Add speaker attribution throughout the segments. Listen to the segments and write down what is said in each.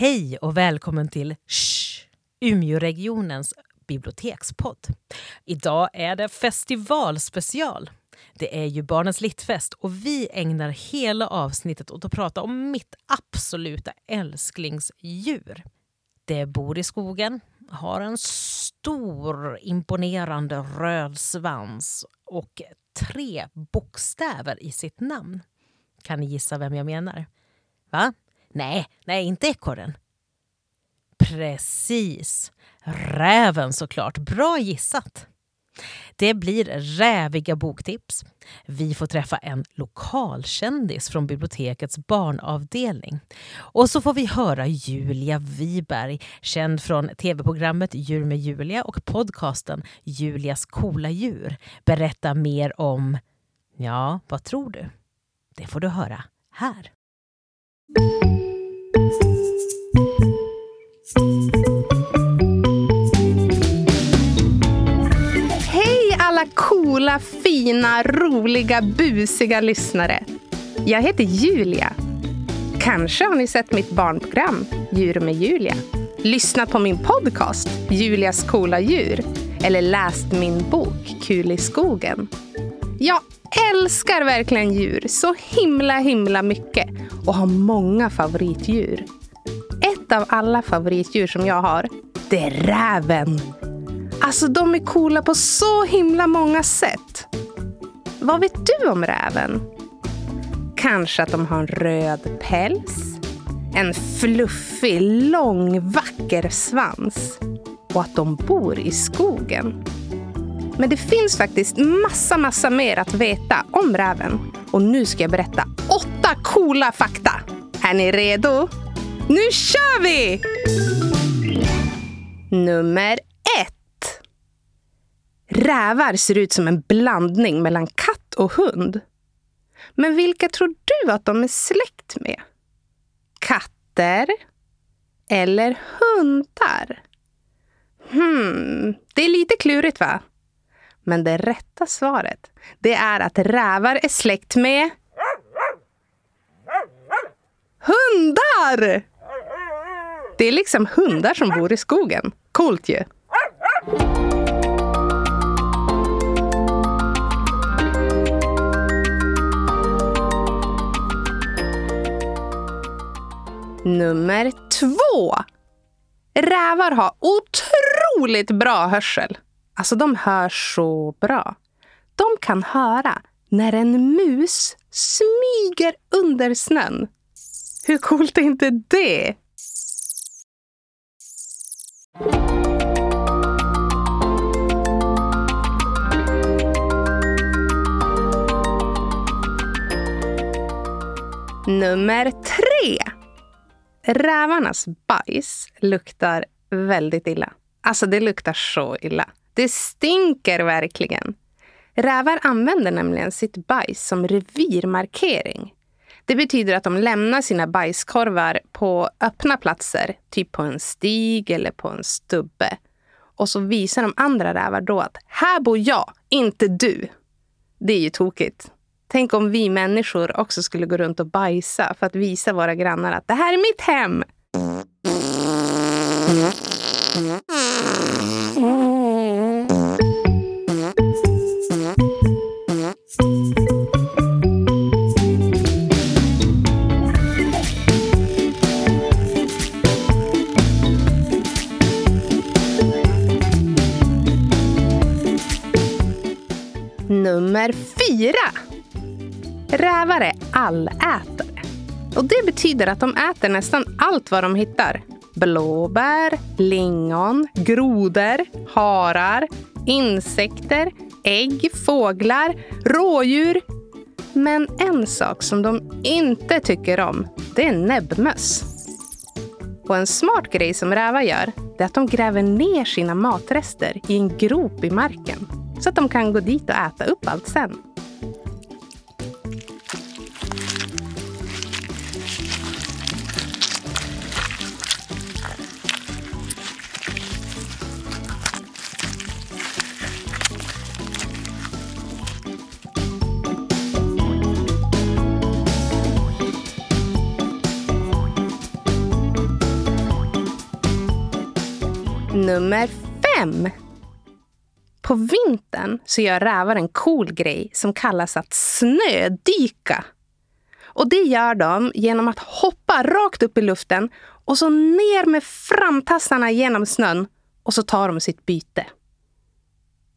Speaker 1: Hej och välkommen till Shh, Umeåregionens bibliotekspodd. Idag är det festivalspecial. Det är ju Barnens Littfest och vi ägnar hela avsnittet åt att prata om mitt absoluta älsklingsdjur. Det bor i skogen, har en stor imponerande röd svans och tre bokstäver i sitt namn. Kan ni gissa vem jag menar? Va? Nej, nej, inte ekorren. Precis. Räven såklart. Bra gissat. Det blir räviga boktips. Vi får träffa en lokalkändis från bibliotekets barnavdelning. Och så får vi höra Julia Wiberg, känd från tv-programmet Djur med Julia och podcasten Julias coola djur, berätta mer om, ja, vad tror du? Det får du höra här.
Speaker 2: Hej alla coola, fina, roliga, busiga lyssnare. Jag heter Julia. Kanske har ni sett mitt barnprogram Djur med Julia. Lyssnat på min podcast Julias coola djur. Eller läst min bok Kul i skogen. Jag älskar verkligen djur så himla himla mycket och har många favoritdjur. Ett av alla favoritdjur som jag har, det är räven. Alltså de är coola på så himla många sätt. Vad vet du om räven? Kanske att de har en röd päls, en fluffig, lång, vacker svans och att de bor i skogen. Men det finns faktiskt massa, massa mer att veta om räven. Och nu ska jag berätta åtta coola fakta. Är ni redo? Nu kör vi! Nummer ett. Rävar ser ut som en blandning mellan katt och hund. Men vilka tror du att de är släkt med? Katter? Eller hundar? Hmm, det är lite klurigt va? Men det rätta svaret det är att rävar är släkt med hundar! Det är liksom hundar som bor i skogen. Coolt ju. Nummer två. Rävar har otroligt bra hörsel. Alltså de hör så bra. De kan höra när en mus smyger under snön. Hur coolt är inte det? Nummer tre. Rävarnas bajs luktar väldigt illa. Alltså det luktar så illa. Det stinker verkligen. Rävar använder nämligen sitt bajs som revirmarkering. Det betyder att de lämnar sina bajskorvar på öppna platser, typ på en stig eller på en stubbe. Och så visar de andra rävar då att här bor jag, inte du. Det är ju tokigt. Tänk om vi människor också skulle gå runt och bajsa för att visa våra grannar att det här är mitt hem. Och det betyder att de äter nästan allt vad de hittar. Blåbär, lingon, grodor, harar, insekter, ägg, fåglar, rådjur. Men en sak som de inte tycker om, det är näbbmöss. Och en smart grej som rävar gör, det är att de gräver ner sina matrester i en grop i marken. Så att de kan gå dit och äta upp allt sen. Nummer fem. På vintern så gör rävar en cool grej som kallas att snödyka. Och det gör de genom att hoppa rakt upp i luften och så ner med framtassarna genom snön och så tar de sitt byte.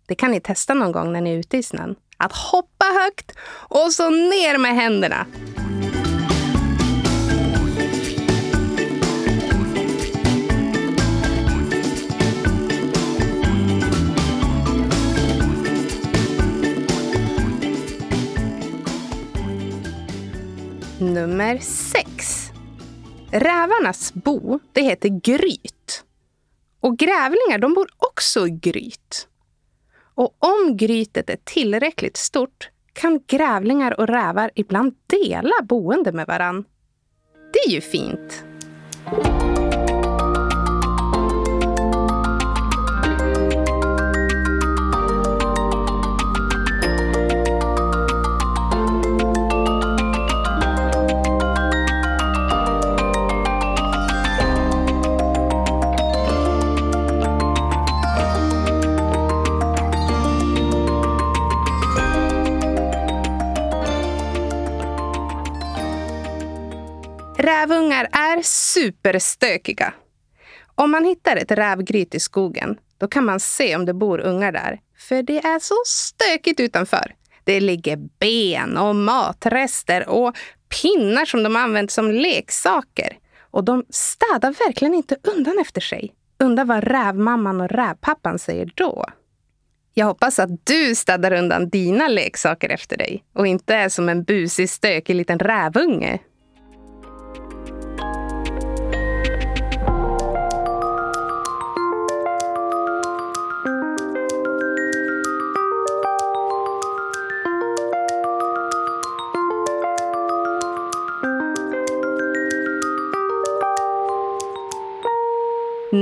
Speaker 2: Det kan ni testa någon gång när ni är ute i snön. Att hoppa högt och så ner med händerna. Nummer sex. Rävarnas bo det heter gryt. Och grävlingar de bor också i gryt. Och om grytet är tillräckligt stort kan grävlingar och rävar ibland dela boende med varann. Det är ju fint. Superstökiga. Om man hittar ett rävgryt i skogen då kan man se om det bor ungar där. För det är så stökigt utanför. Det ligger ben och matrester och pinnar som de använt som leksaker. Och de städar verkligen inte undan efter sig. Undrar vad rävmamman och rävpappan säger då. Jag hoppas att du städar undan dina leksaker efter dig och inte är som en busig, stökig liten rävunge.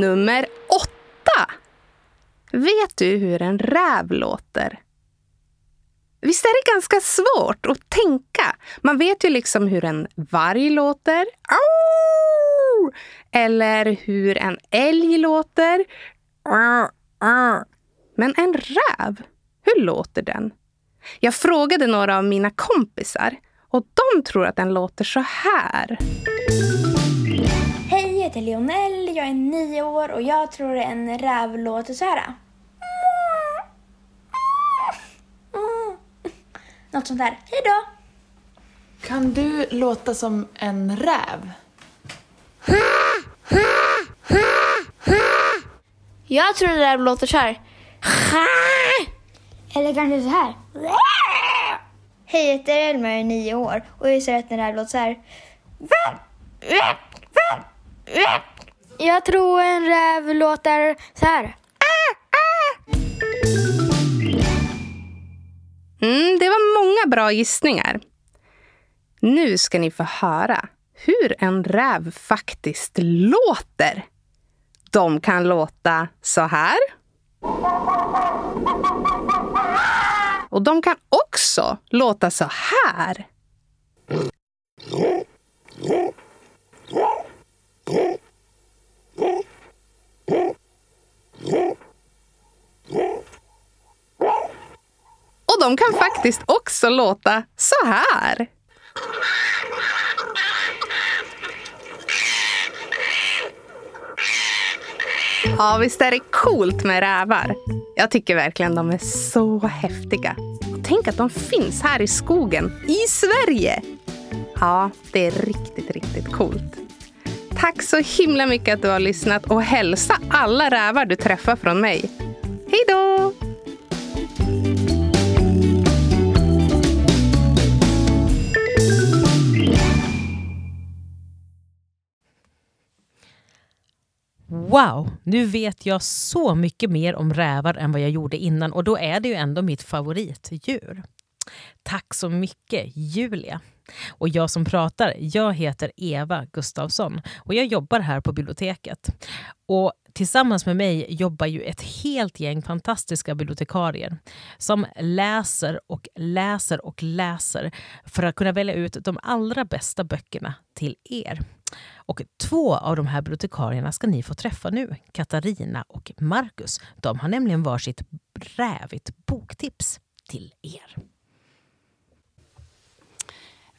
Speaker 2: Nummer åtta. Vet du hur en räv låter? Visst är det ganska svårt att tänka? Man vet ju liksom hur en varg låter. Au! Eller hur en älg låter. Men en räv, hur låter den? Jag frågade några av mina kompisar och de tror att den låter så här.
Speaker 3: Hej, jag heter Lionel, jag är nio år och jag tror en räv låter så här. Något sånt där. Hej då!
Speaker 4: Kan du låta som en räv?
Speaker 3: Jag tror en räv låter så här. Eller kanske så här. Hej, jag heter Elmer, jag är nio år och jag säger att en räv låter så här. Jag tror en räv låter så här. Ah, ah!
Speaker 2: Mm, det var många bra gissningar. Nu ska ni få höra hur en räv faktiskt låter. De kan låta så här. Och de kan också låta så här. De kan faktiskt också låta så här. Ja, visst är det coolt med rävar? Jag tycker verkligen de är så häftiga. Och tänk att de finns här i skogen, i Sverige! Ja, det är riktigt, riktigt coolt. Tack så himla mycket att du har lyssnat och hälsa alla rävar du träffar från mig. Hej då!
Speaker 1: Wow, nu vet jag så mycket mer om rävar än vad jag gjorde innan och då är det ju ändå mitt favoritdjur. Tack så mycket Julia. Och jag som pratar, jag heter Eva Gustavsson och jag jobbar här på biblioteket. Och tillsammans med mig jobbar ju ett helt gäng fantastiska bibliotekarier som läser och läser och läser för att kunna välja ut de allra bästa böckerna till er. Och två av de här bibliotekarierna ska ni få träffa nu, Katarina och Marcus. De har nämligen varsitt rävigt boktips till er.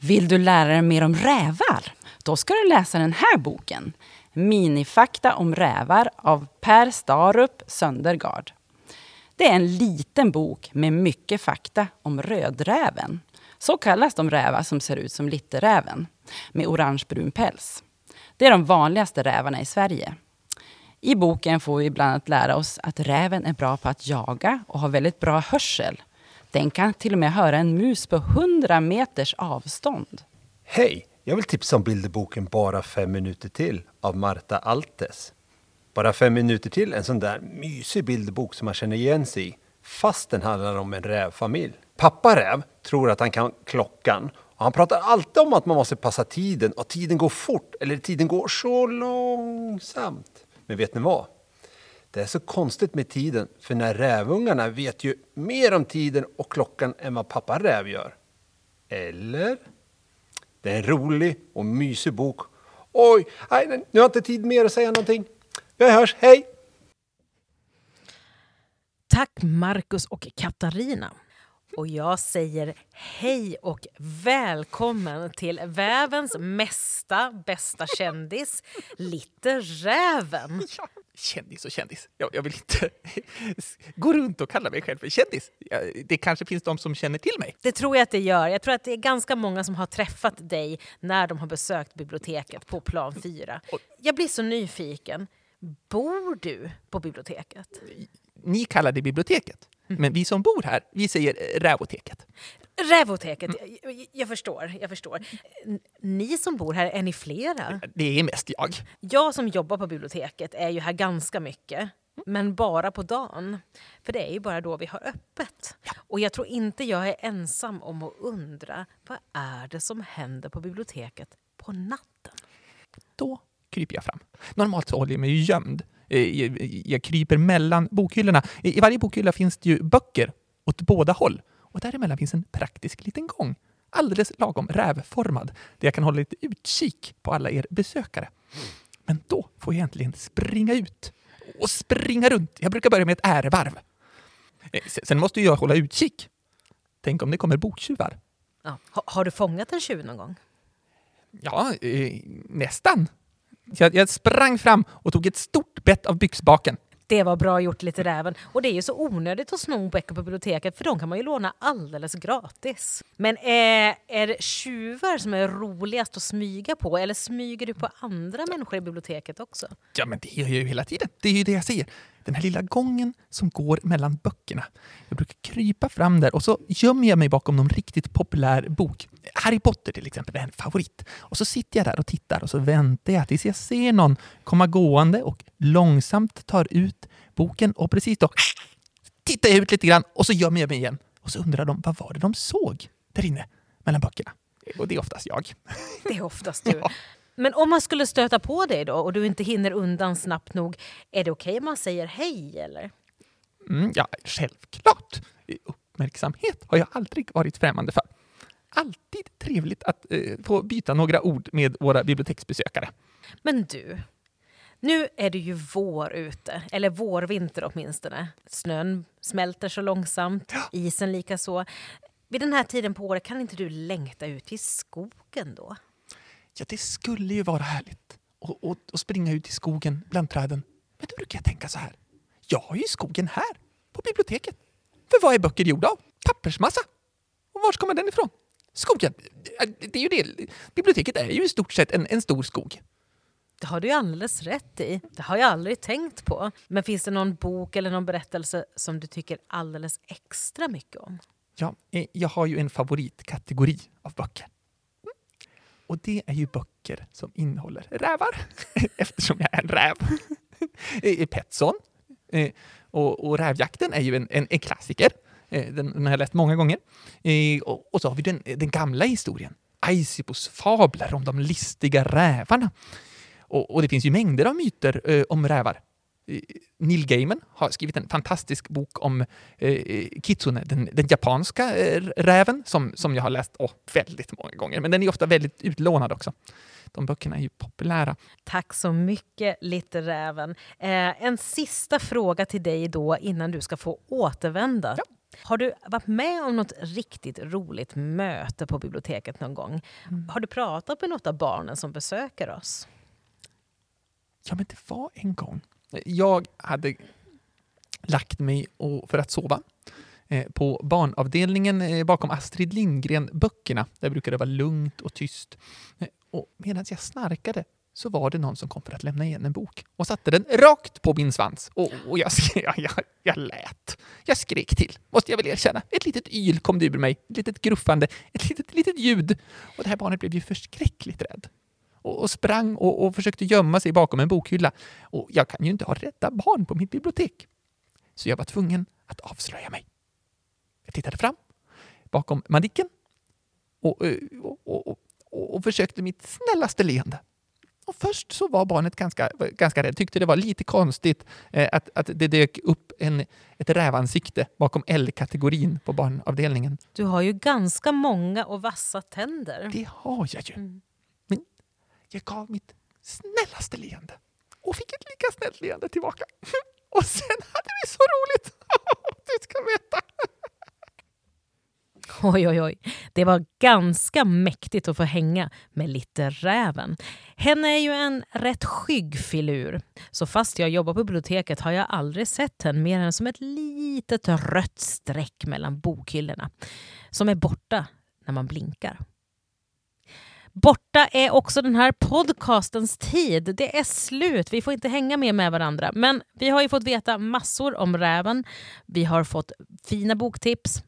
Speaker 5: Vill du lära dig mer om rävar? Då ska du läsa den här boken. Minifakta om rävar av Per Starup Söndergaard. Det är en liten bok med mycket fakta om rödräven. Så kallas de rävar som ser ut som litterräven, med orangebrun päls. Det är de vanligaste rävarna i Sverige. I boken får vi bland annat lära oss att räven är bra på att jaga och har väldigt bra hörsel. Den kan till och med höra en mus på 100 meters avstånd.
Speaker 6: Hej! Jag vill tipsa om bilderboken Bara fem minuter till av Marta Altes. Bara fem minuter till, en sån där mysig bilderbok som man känner igen sig i, fast den handlar om en rävfamilj. Pappa räv tror att han kan klockan och han pratar alltid om att man måste passa tiden och tiden går fort eller tiden går så långsamt. Men vet ni vad? Det är så konstigt med tiden, för när rävungarna vet ju mer om tiden och klockan än vad pappa räv gör. Eller? Det är en rolig och mysig bok. Oj, nej, nu har jag inte tid mer att säga någonting. Vi hörs, hej!
Speaker 1: Tack Marcus och Katarina. Och jag säger hej och välkommen till vävens mesta bästa kändis, Litterräven.
Speaker 7: Ja, kändis och kändis. Jag, jag vill inte gå runt och kalla mig själv för kändis. Det kanske finns de som känner till mig.
Speaker 1: Det tror jag att det gör. Jag tror att det är ganska många som har träffat dig när de har besökt biblioteket på plan 4. Jag blir så nyfiken. Bor du på biblioteket?
Speaker 7: Ni kallar det biblioteket, men vi som bor här, vi säger eh, rävoteket.
Speaker 1: Rävoteket, jag, jag förstår. Jag förstår. Ni som bor här, är ni flera?
Speaker 7: Det är mest jag.
Speaker 1: Jag som jobbar på biblioteket är ju här ganska mycket. Men bara på dagen. För det är ju bara då vi har öppet. Och jag tror inte jag är ensam om att undra vad är det som händer på biblioteket på natten?
Speaker 7: Då kryper jag fram. Normalt så håller jag mig gömd. Eh, Jag, jag kryper mellan bokhyllorna. I varje bokhylla finns det ju böcker åt båda håll. Och däremellan finns en praktisk liten gång. Alldeles lagom rävformad. Där jag kan hålla lite utkik på alla er besökare. Men då får jag äntligen springa ut och springa runt. Jag brukar börja med ett ärevarv. Eh, se- Sen måste jag hålla utkik. Tänk om det kommer boktjuvar.
Speaker 1: Ja. Ha, har du fångat en tjuv någon gång?
Speaker 7: Ja, eh, nästan. Jag, jag sprang fram och tog ett stort bett av byxbaken.
Speaker 1: Det var bra gjort lite räven. Och det är ju så onödigt att sno böcker på biblioteket för de kan man ju låna alldeles gratis. Men är, är det tjuvar som är roligast att smyga på eller smyger du på andra människor i biblioteket också?
Speaker 7: Ja, men det gör jag ju hela tiden. Det är ju det jag säger. Den här lilla gången som går mellan böckerna. Jag brukar krypa fram där och så gömmer jag mig bakom någon riktigt populär bok. Harry Potter till exempel är en favorit. Och så sitter jag där och tittar och så väntar jag tills jag ser någon komma gående och långsamt tar ut boken och precis då tittar jag ut lite grann och så gömmer jag mig igen. Och så undrar de, vad var det de såg där inne mellan böckerna? Och det är oftast jag.
Speaker 1: Det är oftast du. Men om man skulle stöta på dig då och du inte hinner undan snabbt nog, är det okej om man säger hej eller?
Speaker 7: Mm, ja, självklart. Uppmärksamhet har jag aldrig varit främmande för. Alltid trevligt att eh, få byta några ord med våra biblioteksbesökare.
Speaker 1: Men du, nu är det ju vår ute, eller vårvinter åtminstone. Snön smälter så långsamt, isen lika så. Vid den här tiden på året kan inte du längta ut i skogen då?
Speaker 7: Ja, det skulle ju vara härligt att- springa ut i skogen bland träden. Men då brukar jag tänka så här. Jag har ju skogen här, på biblioteket. För vad är böcker gjorda av? Pappersmassa. Och var kommer den ifrån? Skogen. Det är ju det. Biblioteket är ju i stort sett en, en stor skog.
Speaker 1: Det har du ju alldeles rätt i. Det har jag aldrig tänkt på. Men finns det någon bok eller någon berättelse som du tycker alldeles extra mycket om?
Speaker 7: Ja, eh, jag har ju en favoritkategori av böcker. Och det är ju böcker som innehåller rävar, eftersom jag är en räv. Eh, Petson eh, och, och Rävjakten är ju en, en, en klassiker. Eh, Den, den har jag läst många gånger. Och, och så har vi den, den gamla historien, Aisibos fabler om de listiga rävarna. Och, och det finns ju mängder av myter om rävar. Eh, Neil Gaiman har skrivit en fantastisk bok om eh, kitsune, den, den japanska eh, räven, som, som jag har läst oh, väldigt många gånger. Men den är ofta väldigt utlånad också. De böckerna är ju populära.
Speaker 1: Tack så mycket, Litteräven. Eh, en sista fråga till dig då innan du ska få återvända.
Speaker 7: Ja.
Speaker 1: Har du varit med om något riktigt roligt möte på biblioteket någon gång? Har du pratat med något av barnen som besöker oss?
Speaker 7: Ja, men det var en gång. Jag hade lagt mig för att sova eh, på barnavdelningen eh, bakom Astrid Lindgren-böckerna. Där brukar det vara lugnt och tyst. Eh, och medan jag snarkade så var det någon som kom för att lämna igen en bok och satte den rakt på min svans. Och, och jag, jag, jag, jag lät. Jag skrek till, måste jag väl erkänna. Ett litet yl kom det ur mig, ett litet gruffande, ett litet, litet ljud. Och det här barnet blev ju förskräckligt rädd och, och sprang och, och försökte gömma sig bakom en bokhylla. Och jag kan ju inte ha rädda barn på mitt bibliotek. Så jag var tvungen att avslöja mig. Jag tittade fram bakom Madicken och, och, och, och, och försökte mitt snällaste leende. Och först så var barnet ganska, ganska rädd, tyckte det var lite konstigt eh, att, att det dök upp en, ett rävansikte bakom L-kategorin på barnavdelningen.
Speaker 1: Du har ju ganska många och vassa tänder.
Speaker 7: Det har jag ju.
Speaker 1: Mm.
Speaker 7: Jag gav mitt snällaste leende och fick ett lika snällt leende tillbaka. Och sen hade vi så roligt! Du ska veta!
Speaker 1: Oj, oj, oj. Det var ganska mäktigt att få hänga med Litteräven. Henne är ju en rätt skygg filur. Så fast jag jobbar på biblioteket har jag aldrig sett henne mer än som ett litet rött streck mellan bokhyllorna. Som är borta när man blinkar. Borta är också den här podcastens tid. Det är slut. Vi får inte hänga mer med varandra. Men vi har ju fått veta massor om räven. Vi har fått fina boktips.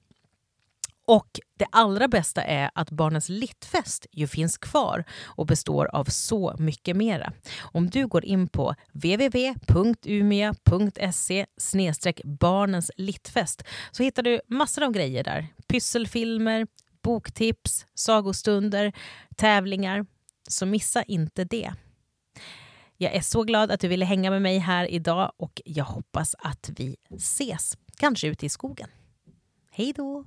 Speaker 1: Och det allra bästa är att Barnens Littfest ju finns kvar och består av så mycket mera. Om du går in på www.umia.se barnens littfest så hittar du massor av grejer där. Pysselfilmer, boktips, sagostunder, tävlingar. Så missa inte det. Jag är så glad att du ville hänga med mig här idag och jag hoppas att vi ses, kanske ute i skogen. Hej då!